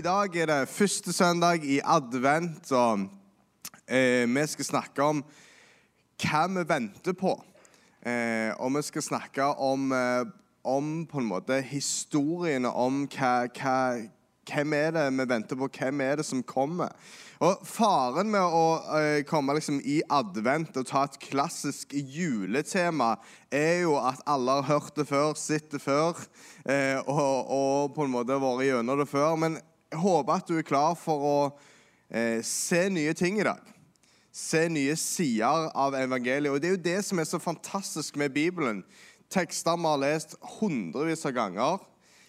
I dag er det første søndag i advent, og eh, vi skal snakke om hva vi venter på. Eh, og vi skal snakke om, eh, om på en måte historiene om hva, hva, hvem er det vi venter på, hvem er det som kommer. Og Faren med å eh, komme liksom i advent og ta et klassisk juletema er jo at alle har hørt det før, sett det før eh, og, og, på en måte vært gjennom det før. Men jeg håper at du er klar for å eh, se nye ting i dag. Se nye sider av evangeliet. Og Det er jo det som er så fantastisk med Bibelen. Tekster vi har lest hundrevis av ganger,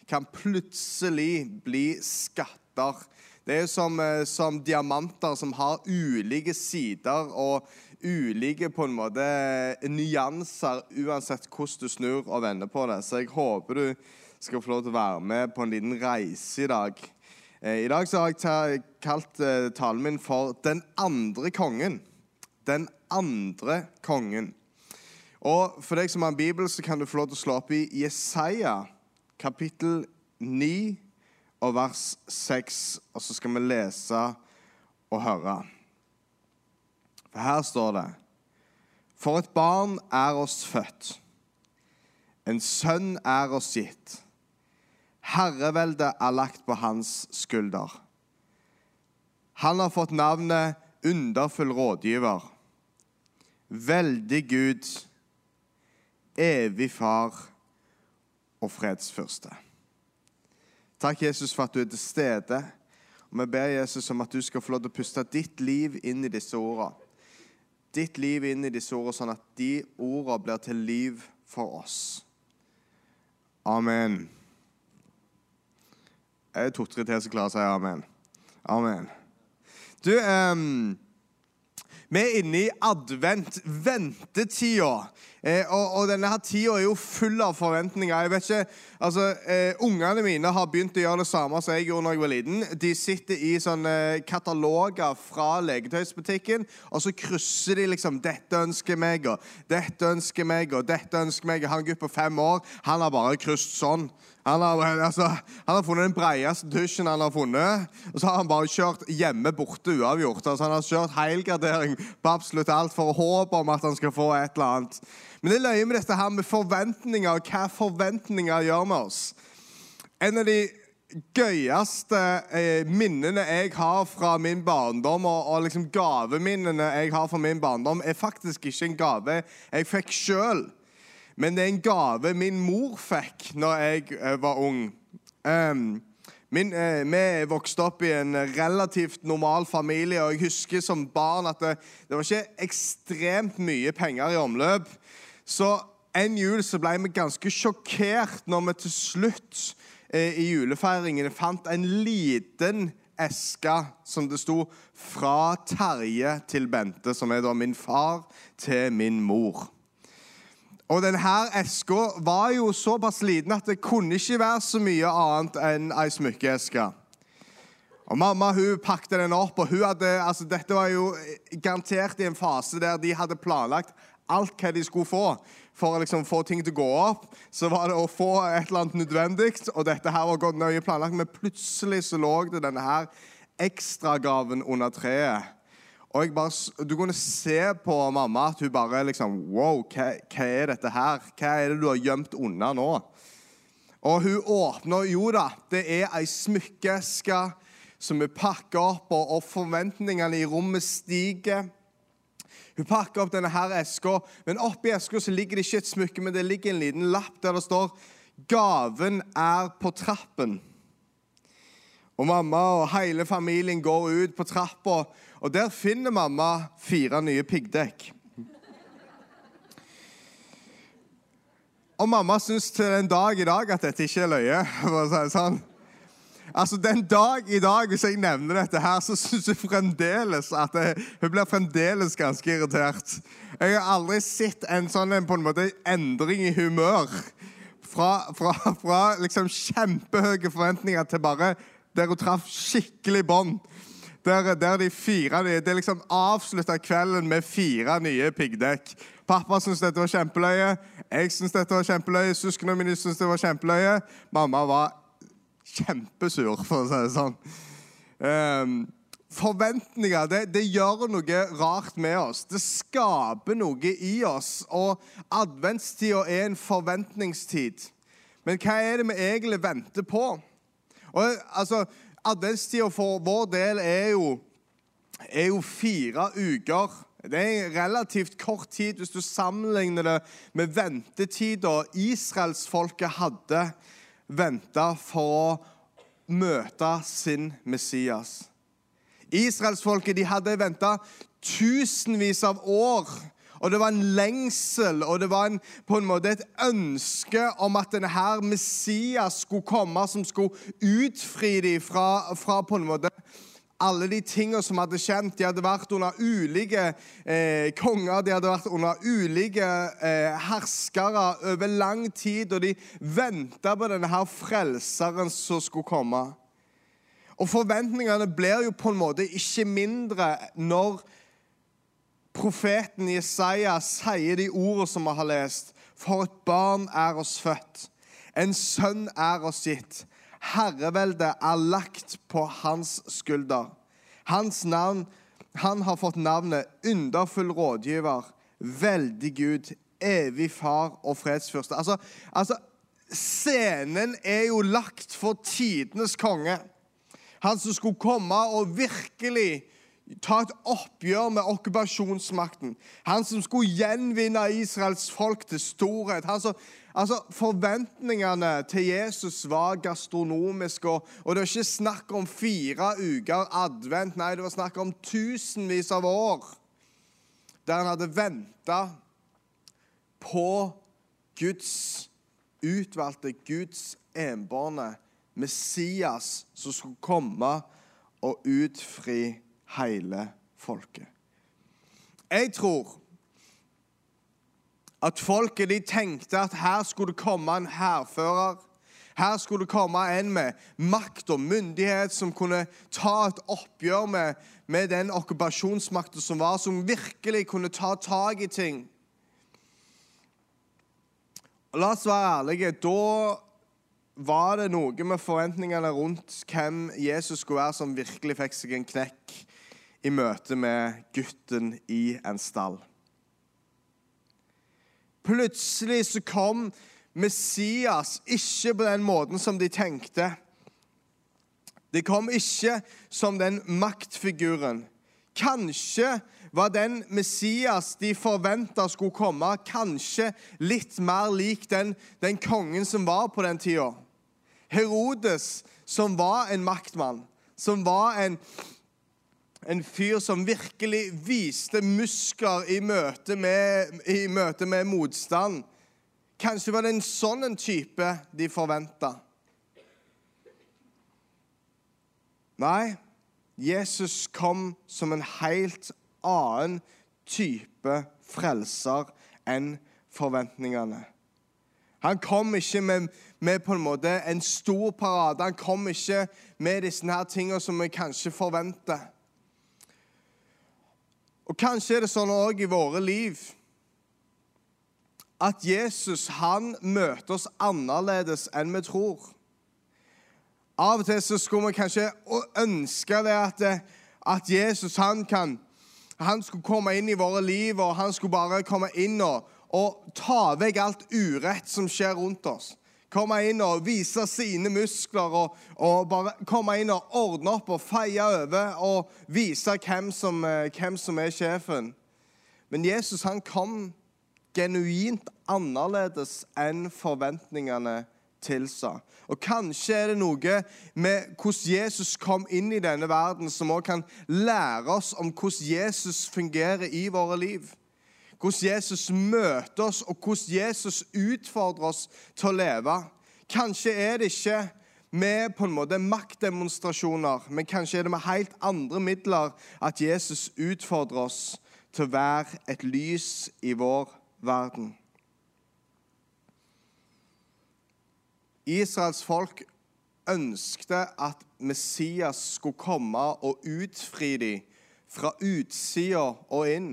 kan plutselig bli skatter det er som, eh, som, diamanter som har ulike sider og ulike på en måte nyanser uansett hvordan du snur og vender på det. Så jeg håper du skal få lov til å være med på en liten reise i dag. Eh, I dag så har jeg kalt eh, talen min for 'Den andre kongen'. Den andre kongen. Og For deg som har en bibel, så kan du få lov til å slå opp i Jesaja kapittel 9 og vers 6, og så skal vi lese og høre. For her står det For et barn er oss født, en sønn er oss gitt. Herreveldet er lagt på hans skulder. Han har fått navnet Underfull rådgiver, veldig Gud, evig far og fredsfyrste. Takk, Jesus, for at du er til stede. Og Vi ber Jesus om at du skal få lov til å puste ditt liv inn i disse ordene. Ditt liv inn i disse ordene, sånn at de ordene blir til liv for oss. Amen. To-tre til som klarer å si amen. Amen. Du, um, vi er inne i advent, ventetida. Eh, og, og, denne her tida er jo full av forventninger. Jeg vet ikke, altså, eh, Ungene mine har begynt å gjøre det samme som jeg gjorde da jeg var liten. De sitter i sånne kataloger fra leketøysbutikken, og så krysser de liksom 'Dette ønsker meg', og 'Dette ønsker meg', og 'Dette ønsker meg'. Han gutt på fem år han har bare krysset sånn. Han har, altså, han har, funnet den breieste dusjen han har funnet. Og så har han bare kjørt hjemme borte uavgjort. Altså, han har kjørt helgardering på absolutt alt for å håpe om at han skal få et eller annet. Men det er løye med dette her med forventninger og hva forventninger gjør med oss. En av de gøyeste eh, minnene jeg har fra min barndom, og, og liksom gaveminnene jeg har fra min barndom, er faktisk ikke en gave jeg fikk sjøl, men det er en gave min mor fikk når jeg eh, var ung. Um, Min, eh, vi vokste opp i en relativt normal familie, og jeg husker som barn at det, det var ikke ekstremt mye penger i omløp. Så en jul så ble vi ganske sjokkert når vi til slutt eh, i julefeiringen fant en liten eske som det sto 'Fra Terje til Bente', som er da min far til min mor. Og denne eska var jo såpass liten at det kunne ikke være så mye annet enn ei smykkeeske. Og Mamma hun pakte den opp, og hun hadde, altså dette var jo garantert i en fase der de hadde planlagt alt hva de skulle få for å liksom få ting til å gå opp. Så var det å få et eller annet nødvendig, og dette her var godt nøye planlagt. Men plutselig så lå det denne her ekstragaven under treet. Og bare, Du kunne se på mamma at hun bare liksom Wow, hva, hva er dette her? Hva er det du har gjemt unna nå? Og hun åpner Jo da, det er ei smykkeeske som vi pakker opp, og, og forventningene i rommet stiger. Hun pakker opp denne her eska, men oppi eska ligger det ikke et smykke, men det ligger en liten lapp der det står 'Gaven er på trappen'. Og Mamma og hele familien går ut på trappa, og der finner mamma fire nye piggdekk. Og mamma syns til en dag i dag at dette ikke er løye. for å si det sånn. Altså, Den dag i dag, hvis jeg nevner dette her, så syns hun fremdeles at jeg, hun blir fremdeles ganske irritert. Jeg har aldri sett en sånn en, på en måte endring i humør. Fra, fra, fra liksom kjempehøye forventninger til bare der hun traff skikkelig bånd. Der, der, de fire Det er liksom avslutta kvelden med fire nye piggdekk. Pappa syntes dette var kjempeløye. Jeg syntes dette var kjempeløye. Søsknene mine syntes det var kjempeløye. Mamma var kjempesur, for å si det sånn. Um, forventninger det, det, gjør noe rart med oss. Det skaper noe i oss. Og adventstida er en forventningstid. Men hva er det vi egentlig venter på? Og altså, Adventstida for vår del er jo, er jo fire uker. Det er relativt kort tid hvis du sammenligner det med ventetida israelsfolket hadde venta for å møte sin Messias. Israelsfolket hadde venta tusenvis av år. Og det var en lengsel og det var en, på en måte et ønske om at denne Messias skulle komme, som skulle utfri dem fra, fra på en måte alle de tingene som hadde kjent. De hadde vært under ulike eh, konger, de hadde vært under ulike eh, herskere over lang tid, og de venta på denne her frelseren som skulle komme. Og forventningene blir jo på en måte ikke mindre når profeten Jesaja sier de ordene som vi har lest. For et barn er oss født, en sønn er oss gitt. Herreveldet er lagt på hans skulder. Hans navn, Han har fått navnet Underfull rådgiver, veldig Gud, evig far og fredsfyrste. Altså, altså, scenen er jo lagt for tidenes konge. Han som skulle komme og virkelig ta et oppgjør med okkupasjonsmakten. Han som skulle gjenvinne Israels folk til storhet. Som, altså, Forventningene til Jesus var gastronomiske. Og, og det var ikke snakk om fire uker advent. Nei, det var snakk om tusenvis av år der han hadde venta på Guds utvalgte, Guds enbårne Messias som skulle komme og utfri hele folket. Jeg tror at folket de tenkte at her skulle det komme en hærfører. Her skulle det komme en med makt og myndighet som kunne ta et oppgjør med, med den okkupasjonsmakten som var, som virkelig kunne ta tak i ting. Og la oss være ærlige. Da var det noe med forventningene rundt hvem Jesus skulle være, som virkelig fikk seg en knekk i møte med gutten i en stall. Plutselig så kom Messias ikke på den måten som de tenkte. Det kom ikke som den maktfiguren. Kanskje var den Messias de forventa skulle komme, kanskje litt mer lik den, den kongen som var på den tida. Herodes, som var en maktmann, som var en, en fyr som virkelig viste muskler i møte med, i møte med motstand. Kanskje var det en sånn en type de forventa. Nei, Jesus kom som en helt annen type frelser enn forventningene. Han kom ikke med, med, på en måte en stor parade. Han kom ikke med disse her tingene som vi kanskje forventer. Og Kanskje er det sånn òg i våre liv at Jesus han møter oss annerledes enn vi tror. Av og til så skulle vi kanskje ønske det at, at Jesus han kan han skulle komme inn i våre liv, og han skulle bare komme inn og, og ta vekk alt urett som skjer rundt oss. Komme inn og vise sine muskler og, og bare komme inn og ordne opp og feie over og vise hvem som, eh, hvem som er sjefen. Men Jesus han kom genuint annerledes enn forventningene tilsa. Og Kanskje er det noe med hvordan Jesus kom inn i denne verden, som også kan lære oss om hvordan Jesus fungerer i våre liv hvordan Jesus møter oss, og hvordan Jesus utfordrer oss til å leve. Kanskje er det ikke med på en måte maktdemonstrasjoner, men kanskje er det med helt andre midler at Jesus utfordrer oss til å være et lys i vår verden. Israels folk ønskte at Messias skulle komme og utfri dem fra utsida og inn.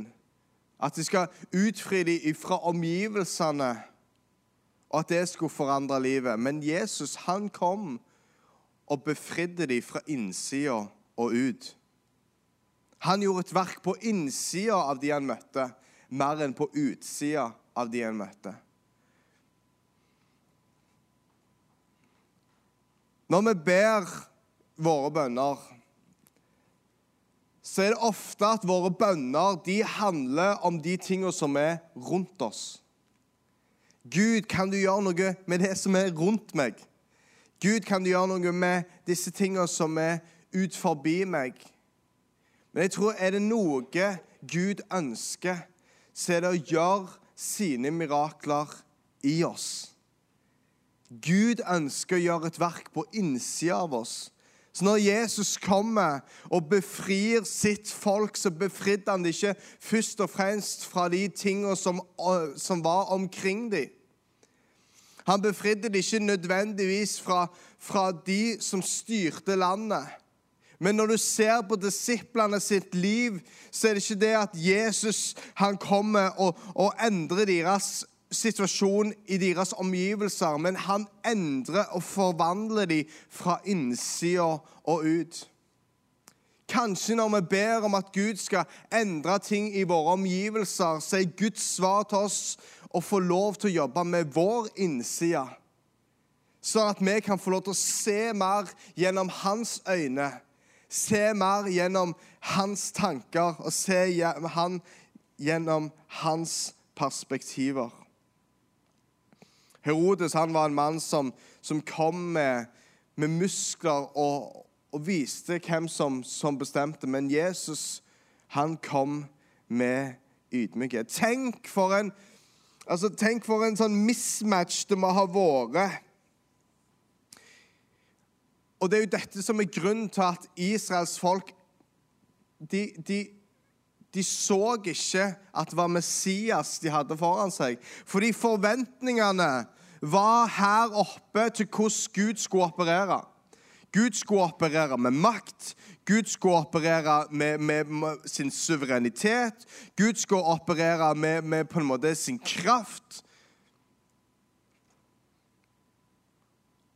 At de skal utfri dem fra omgivelsene, og at det skulle forandre livet. Men Jesus han kom og befridde dem fra innsida og ut. Han gjorde et verk på innsida av de han møtte, mer enn på utsida av de han møtte. Når vi ber våre bønner, så er det ofte at våre bønner de handler om de tingene som er rundt oss. Gud, kan du gjøre noe med det som er rundt meg? Gud, kan du gjøre noe med disse tingene som er ut forbi meg? Men jeg tror er det noe Gud ønsker, så er det å gjøre sine mirakler i oss. Gud ønsker å gjøre et verk på innsida av oss. Så når Jesus kommer og befrir sitt folk, så befridde han det ikke først og fremst fra de tingene som, som var omkring dem. Han befridde det ikke nødvendigvis fra, fra de som styrte landet. Men når du ser på disiplene sitt liv, så er det ikke det at Jesus han kommer og, og endrer deres situasjon i deres omgivelser, men han endrer og forvandler dem fra innsida og ut. Kanskje når vi ber om at Gud skal endre ting i våre omgivelser, så er Guds svar til oss å få lov til å jobbe med vår innside. Sånn at vi kan få lov til å se mer gjennom hans øyne. Se mer gjennom hans tanker og se han gjennom hans perspektiver. Herodes han var en mann som, som kom med, med muskler og, og, viste hvem som, som bestemte. Men Jesus han kom med ydmykhet. Tenk for en, altså, tenk for en sånn mismatch det må ha vært. Og det er jo dette som er grunnen til at Israels folk de, de de så ikke at det var Messias de hadde foran seg. Fordi forventningene var her oppe til hvordan Gud skulle operere. Gud skulle operere med makt. Gud skulle operere med, med, med sin suverenitet. Gud skulle operere med, med, på en måte sin kraft.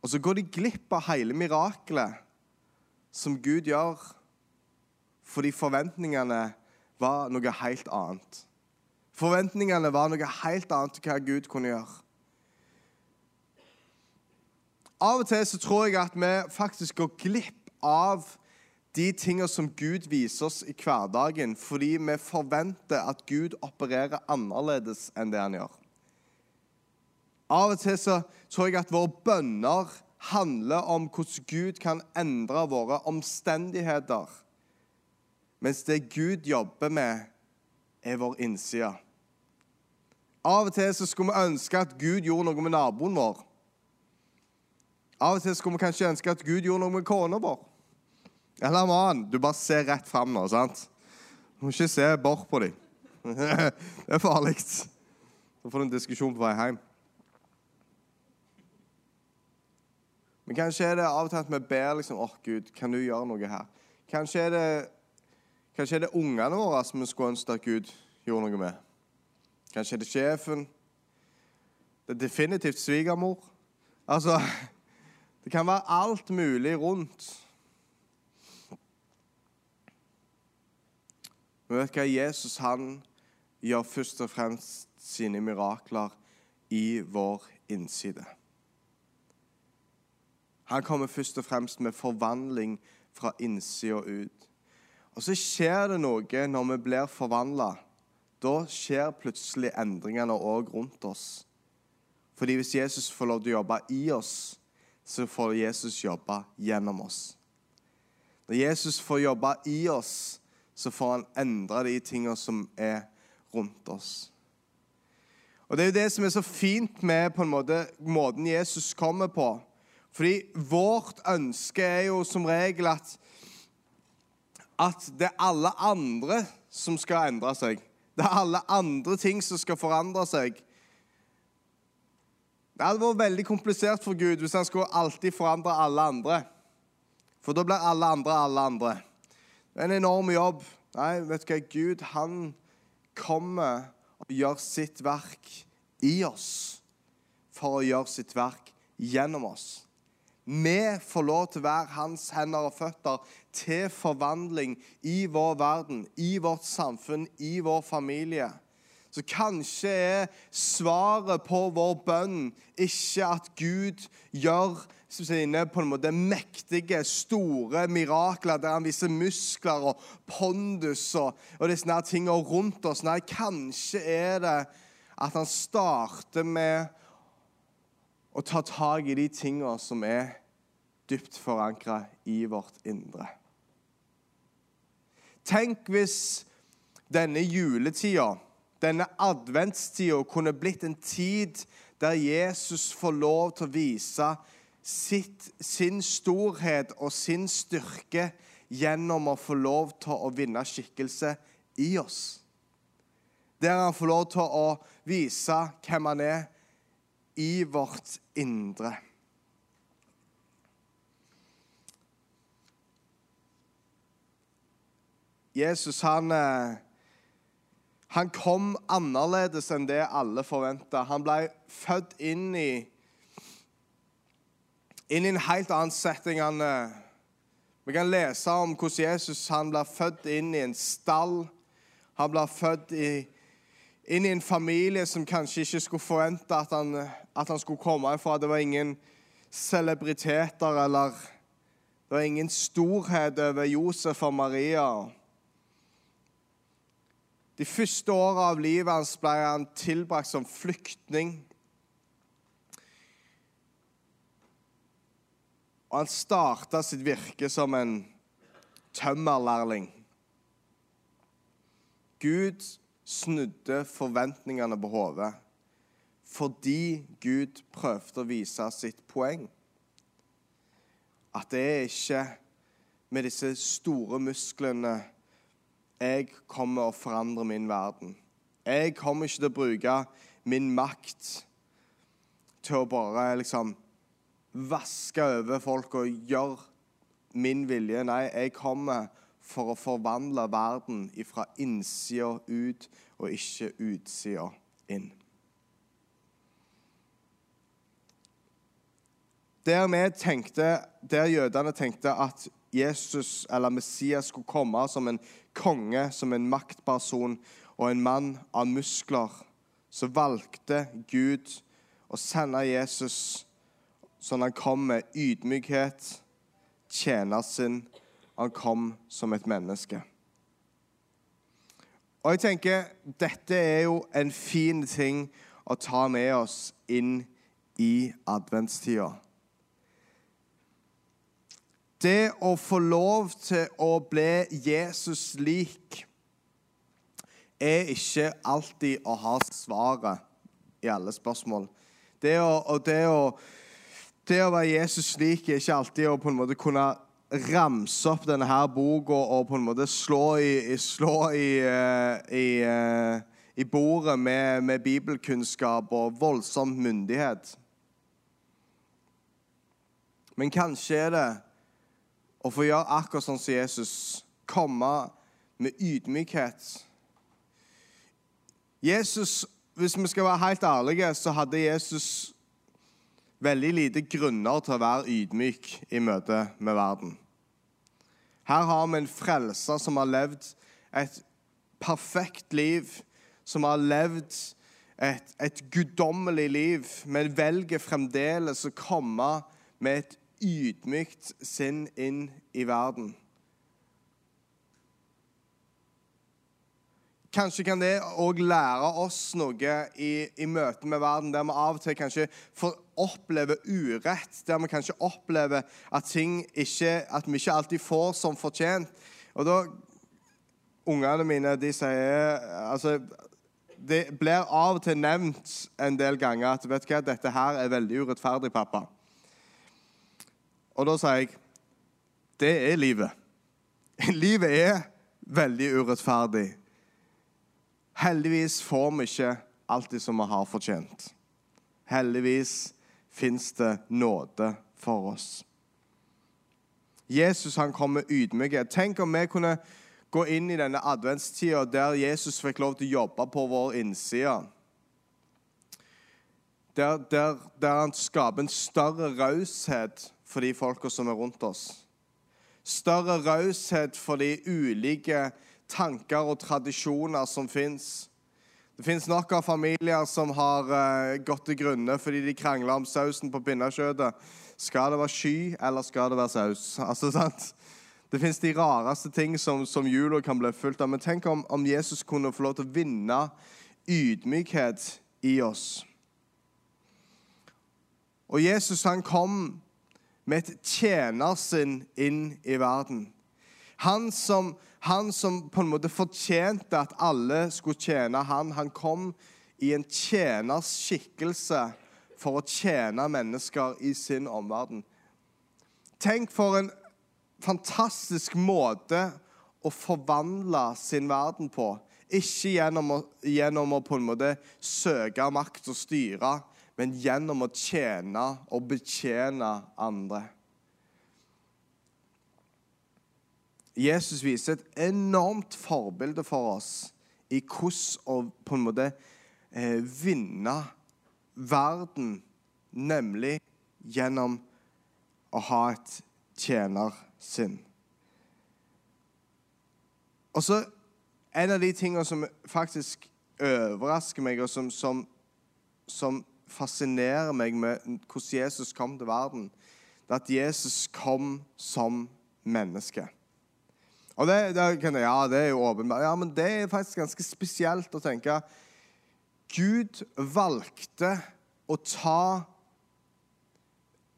Og så går de glipp av hele mirakelet som Gud gjør, fordi forventningene var noe helt annet. Forventningene var noe helt annet til hva Gud kunne gjøre. Av og til så tror jeg at vi faktisk går glipp av de tingene som Gud viser oss i hverdagen, fordi vi forventer at Gud opererer annerledes enn det han gjør. Av og til så tror jeg at våre bønner handler om hvordan Gud kan endre våre omstendigheter mens det Gud jobber med, er vår innside. Av og til så skulle vi ønske at Gud gjorde noe med naboen vår. Av og til skulle vi kanskje ønske at Gud gjorde noe med kona vår. Eller mannen. Du bare ser rett fram nå, sant? Du må ikke se bort på dem. det er farlig. Så får du en diskusjon på vei hjem. Men kanskje er det av og til at vi ber liksom, åh, oh, Gud, kan du gjøre noe her? Kanskje er det Kanskje er det ungene våre som vi skulle ønske at Gud gjorde noe med. Kanskje er det sjefen. Det er definitivt svigermor. Altså Det kan være alt mulig rundt. Men vet du hva? Jesus han gjør først og fremst sine mirakler i vår innside. Han kommer først og fremst med forvandling fra innsida ut. Og så skjer det noe når vi blir forvandla. Da skjer plutselig endringene òg rundt oss. Fordi hvis Jesus får lov til å jobbe i oss, så får Jesus jobbe gjennom oss. Når Jesus får jobbe i oss, så får han endre de tingene som er rundt oss. Og Det er jo det som er så fint med på en måte, måten Jesus kommer på. Fordi vårt ønske er jo som regel at at det er alle andre som skal endre seg. Det er alle andre ting som skal forandre seg. Det hadde vært veldig komplisert for Gud hvis han skulle alltid forandre alle andre. For da blir alle andre alle andre. Det er en enorm jobb. Nei, vet du hva? Gud, han kommer og gjør sitt verk i oss for å gjøre sitt verk gjennom oss. Vi får lov til å være hans hender og føtter til forvandling i vår verden, i vårt samfunn, i vår familie. Så kanskje er svaret på vår bønn ikke at Gud gjør sine på en måte mektige, store mirakler der han viser muskler og pondus og, og disse her tingene rundt oss. Nei, kanskje er det at han starter med å ta tak i de tingene som er dypt forankra i vårt indre. Tenk hvis denne juletida denne adventstida kunne blitt en tid der Jesus får lov til å vise sitt, sin storhet og sin styrke gjennom å få lov til å vinne skikkelse i oss. Der han får lov til å vise hvem han er i vårt indre. Jesus han eh, han kom annerledes enn det alle forventa. Han ble født inn i, inn i en helt annen setting. Han, eh, vi kan lese om hvordan Jesus han ble født inn i en stall. Han ble født i, inn i en familie som kanskje ikke skulle forvente at han, at han skulle komme ifra. Det var ingen celebriteter eller Det var ingen storhet over Josef og Maria. De første åra av livet hans ble han tilbrakt som flyktning. Og han starta sitt virke som en tømmerlærling. Gud snudde forventningene på hodet fordi Gud prøvde å vise sitt poeng. At det er ikke med disse store musklene jeg kommer å forandre min verden. Jeg kommer ikke til å bruke min makt til å bare liksom vaske over folk og gjøre min vilje. Nei, jeg kommer for å forvandle verden fra innsida ut og ikke utsida inn. Der vi tenkte, der jødene tenkte at Jesus eller Messias skulle komme som en konge, som en maktperson og en mann av muskler, så valgte Gud å sende Jesus sånn han kom med ydmykhet, sin, Han kom som et menneske. Og jeg tenker, Dette er jo en fin ting å ta med oss inn i adventstida. Det å få lov til å bli Jesus lik er ikke alltid å ha svaret i alle spørsmål. Det å, det å, det å være Jesus lik er ikke alltid å på en måte kunne ramse opp denne her boka og på en måte slå i, slå i, eh, i, eh, i bordet med, med bibelkunnskap og voldsom myndighet. Men kanskje er det og få gjøre akkurat sånn som Jesus. Komme med ydmykhet. Jesus, Hvis vi skal være helt ærlige, så hadde Jesus veldig lite grunner til å være ydmyk i møte med verden. Her har vi en frelser som har levd et perfekt liv, som har levd et, et guddommelig liv, men velger fremdeles å komme med et ydmykt sinn inn i verden. Kanskje kan det òg lære oss noe i, i møte med verden, der vi av og til kanskje får oppleve urett, der vi kanskje opplever at, ting ikke, at vi ikke alltid får som fortjent. Og da Ungene mine de sier altså, Det blir av og til nevnt en del ganger at vet du hva, dette her er veldig urettferdig, pappa. Og da sier jeg det er livet. Livet er veldig urettferdig. Heldigvis får vi ikke alltid som vi har fortjent. Heldigvis fins det nåde for oss. Jesus han kom med ydmykhet. Tenk om vi kunne gå inn i denne adventstida der Jesus fikk lov til å jobbe på vår innside. Der, der, der han skaper en større raushet for de folka som er rundt oss. Større raushet for de ulike tanker og tradisjoner som fins. Det fins nok av familier som har uh, gått til grunne fordi de krangler om sausen på pinnekjøttet. Skal det være sky, eller skal det være saus? Altså, sant? Det fins de rareste ting som, som jula kan bli fulgt av. Men tenk om, om Jesus kunne få lov til å vinne ydmykhet i oss. Og Jesus han kom med et tjenersinn inn i verden. Han som, han som, på en måte fortjente at alle skulle tjene han, han kom i en tjeners skikkelse for å tjene mennesker i sin omverden. Tenk for en fantastisk måte å forvandle sin verden på. Ikke gjennom å, gjennom å på en måte søke makt og styre, men gjennom å tjene og betjene andre. Jesus viser et enormt forbilde for oss i hvordan å på en måte eh, vinne verden, nemlig gjennom å ha et tjenersinn. Og så En av de tingene som faktisk overrasker meg, og som, som, som fascinerer meg med hvordan Jesus kom til verden, det er at Jesus kom som menneske. Og det, det, ja, det er jo åpenbart. Ja, men det er faktisk ganske spesielt å tenke. Gud valgte å ta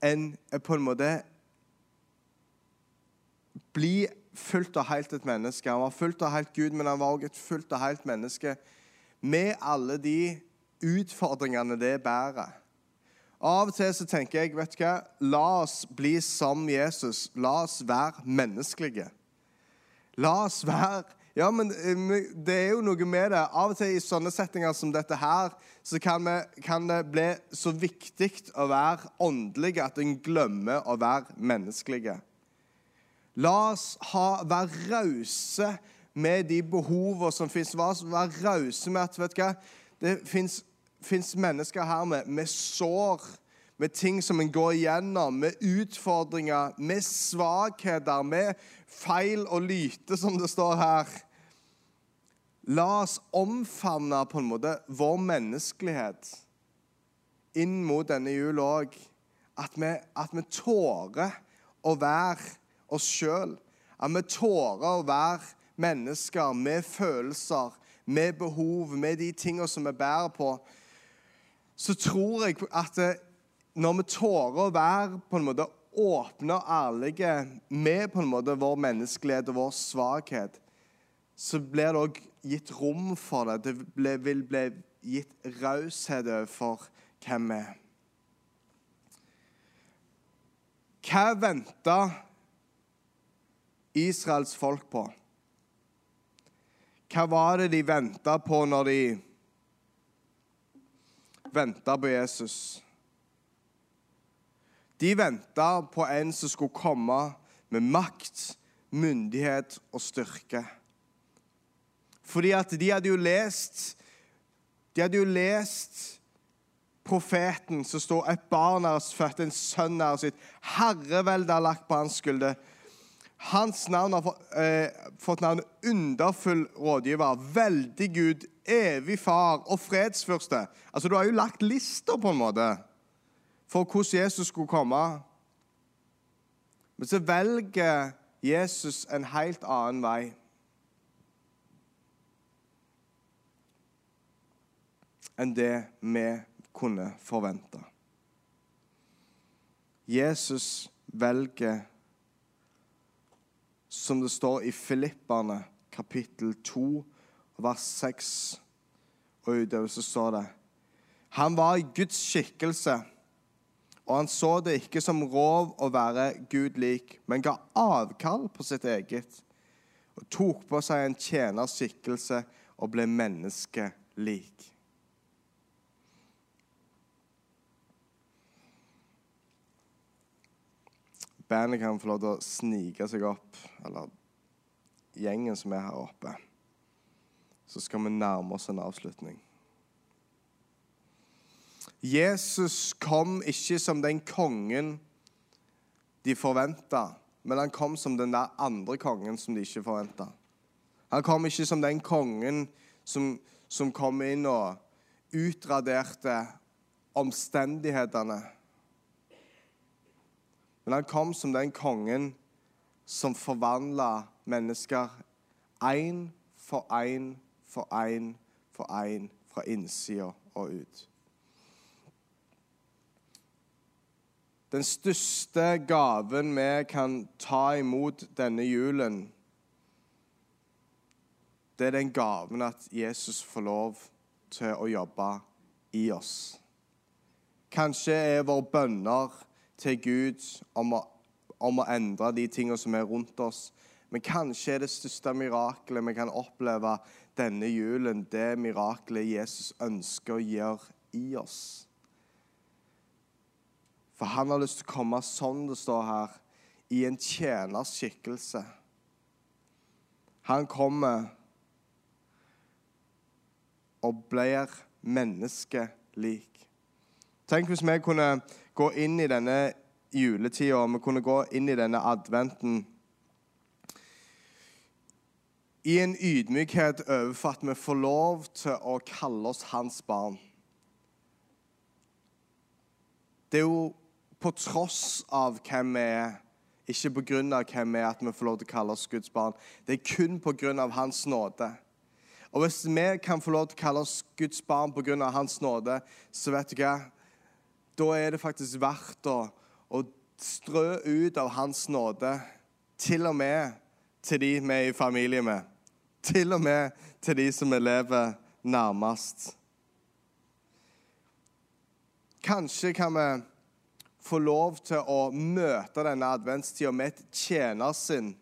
en på en måte Bli fullt og helt et menneske. Han var fullt og helt Gud, men han var også et fullt og helt menneske med alle de utfordringene det bærer. Av og til så tenker jeg vet du hva, la oss bli som Jesus. La oss være menneskelige. La oss være Ja, men eh, det er jo noe med det. Av og til i sånne settinger som dette her, så kan, vi, kan det bli så viktig å være åndelige at en glemmer å være menneskelige. La oss ha, være rause med de behovene som fins. Være rause med at vet du hva, det fins mennesker her med, med sår, med ting som en går igjennom, med utfordringer, med svakheter, med feil og lyte, som det står her. La oss omfavne på en måte vår menneskelighet inn mot denne jul òg. At, at, vi tårer å være oss sjøl. At vi tårer å være mennesker med følelser, med behov, med de tingene som vi bærer på, så tror jeg at når vi tårer å være på en måte åpne og ærlige med på en måte vår menneskelighet og vår svakhet, så blir det òg gitt rom for det. Det vil bli gitt raushet overfor hvem vi er. Hva venta Israels folk på? Hva var det de venta på når de venta på Jesus? De venta på en som skulle komme med makt, myndighet og styrke. Fordi at de hadde jo lest De hadde jo lest profeten som står et barn er født, en sønn er sitt. Herreveldet er lagt på hans skulder. Hans navn har fått, eh, fått navnet Underfull rådgiver, veldig Gud, evig far og fredsfyrste. Altså, Du har jo lagt lista på en måte for hvordan Jesus skulle komme. Men så velger Jesus en helt annen vei. enn det vi kunne forvente. Jesus velger som det står i Filipperne kapittel 2, vers 6 og utover, så står det Han var i Guds skikkelse, og han så det ikke som rov å være Gud lik, men ga avkall på sitt eget og tok på seg en tjeners skikkelse og ble menneskelik. bandet kan få lov til å snike seg opp, eller gjengen som er her oppe, så skal vi nærme oss en avslutning. Jesus kom ikke som den kongen de forventa, men han kom som den der andre kongen som de ikke forventa. Han kom ikke som den kongen som, som kom inn og utraderte omstendighetene. Men han kom som den kongen som forvandla mennesker én for én for én for én fra innsida og ut. Den største gaven vi kan ta imot denne julen, det er den gaven at Jesus får lov til å jobbe i oss. Kanskje er våre bønner til Gud om å, om å endre de tingene som er rundt oss, men kanskje er det største mirakelet vi kan oppleve denne julen, det miraklet Jesus ønsker å gjøre i oss. For han har lyst til å komme sånn det står her, i en tjeners skikkelse. Han kommer og blir menneskelik. Tenk hvis vi kunne gå inn i denne juletida, vi kunne gå inn i denne adventen i en ydmykhet overfor at vi får lov til å kalle oss hans barn. Det er jo på tross av hvem vi er, ikke på grunn av hvem vi er, at vi får lov til å kalle oss Guds barn. Det er kun på grunn av Hans nåde. Og hvis vi kan få lov til å kalle oss Guds barn på grunn av Hans nåde, så vet du hva? Da er det faktisk verdt å, å strø ut av Hans nåde, til og med til de vi er i familie med. Til og med til de som vi lever nærmest. Kanskje kan vi få lov til å møte denne adventstida med et tjenersinn.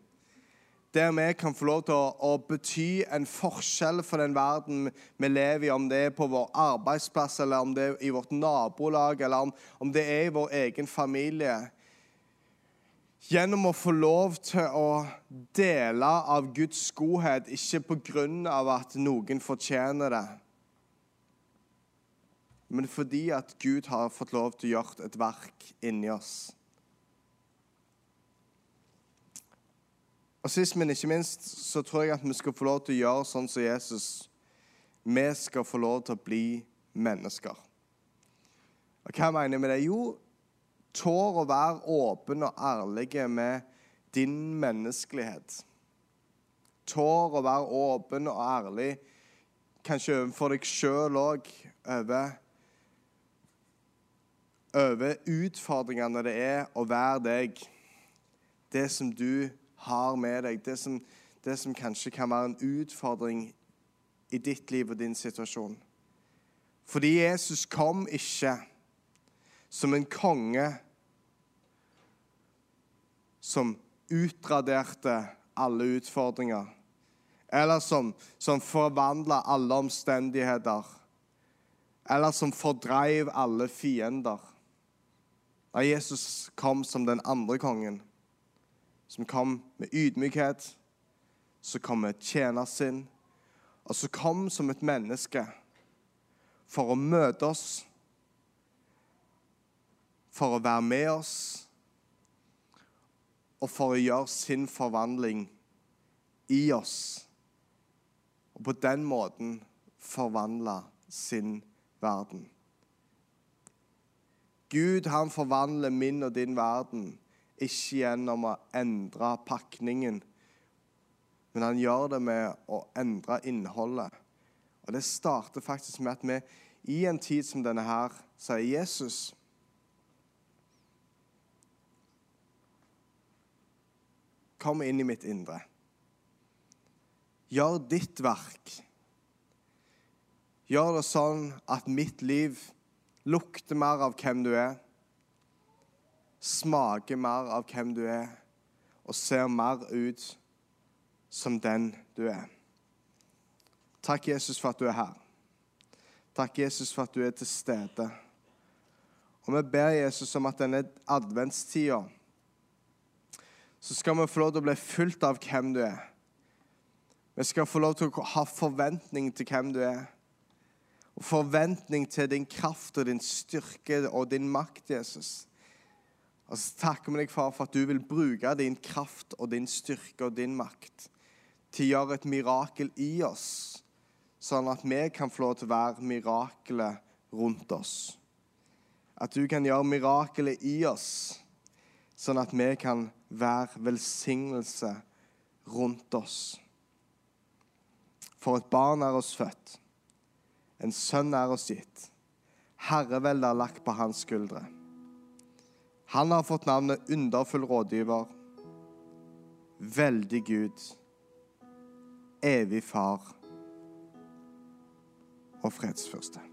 Der vi kan få lov til å, å, bety en forskjell for den verden vi lever i, om det er på vår arbeidsplass, eller om det er i vårt nabolag, eller om, om det er i vår egen familie. Gjennom å få lov til å dele av Guds godhet, ikke pga. at noen fortjener det, men fordi at Gud har fått lov til å gjøre et verk inni oss. Og Sist, men ikke minst, så tror jeg at vi skal få lov til å gjøre sånn som Jesus. Vi skal få lov til å bli mennesker. Og Hva mener jeg med det? Jo, tår å være åpen og ærlig med din menneskelighet. Tår å være åpen og ærlig, kanskje overfor deg sjøl òg, over, over utfordringene det er å være deg. Det som du har med deg, det som, det som kanskje kan være en utfordring i ditt liv og din situasjon. Fordi Jesus kom ikke som en konge som utraderte alle utfordringer. Eller som, som forvandla alle omstendigheter. Eller som fordreiv alle fiender. Da Jesus kom som den andre kongen, som kom med ydmykhet, så kom med tjenersinn, og så kom som et menneske for å møte oss, for å være med oss og for å gjøre sin forvandling i oss. Og på den måten forvandle sin verden. Gud han forvandler min og din verden, ikke gjennom å endre pakningen, men han gjør det med å endre innholdet. Og Det starter faktisk med at vi i en tid som denne her sier Jesus Kom inn i mitt indre. Gjør ditt verk. Gjør det sånn at mitt liv lukter mer av hvem du er, smaker mer av hvem du er, og ser mer ut som den du er. Takk, Jesus, for at du er her. Takk, Jesus, for at du er til stede. Og vi ber Jesus om at denne adventstida så skal vi få lov til å bli fulgt av hvem du er. Vi skal få lov til å ha forventning til hvem du er. Og forventning til din kraft og din styrke og din makt, Jesus. Og så takker vi deg, far, for at du vil bruke din kraft og din styrke og din makt til å gjøre et mirakel i oss, sånn at vi kan få lov til å være mirakelet rundt oss. At du kan gjøre mirakelet i oss, sånn at vi kan være velsignelse rundt oss. For et barn er oss født, en sønn er oss gitt. Herreveldet er lagt på hans skuldre. Han har fått navnet Underfull rådgiver, Veldig Gud, Evig Far og Fredsfyrste.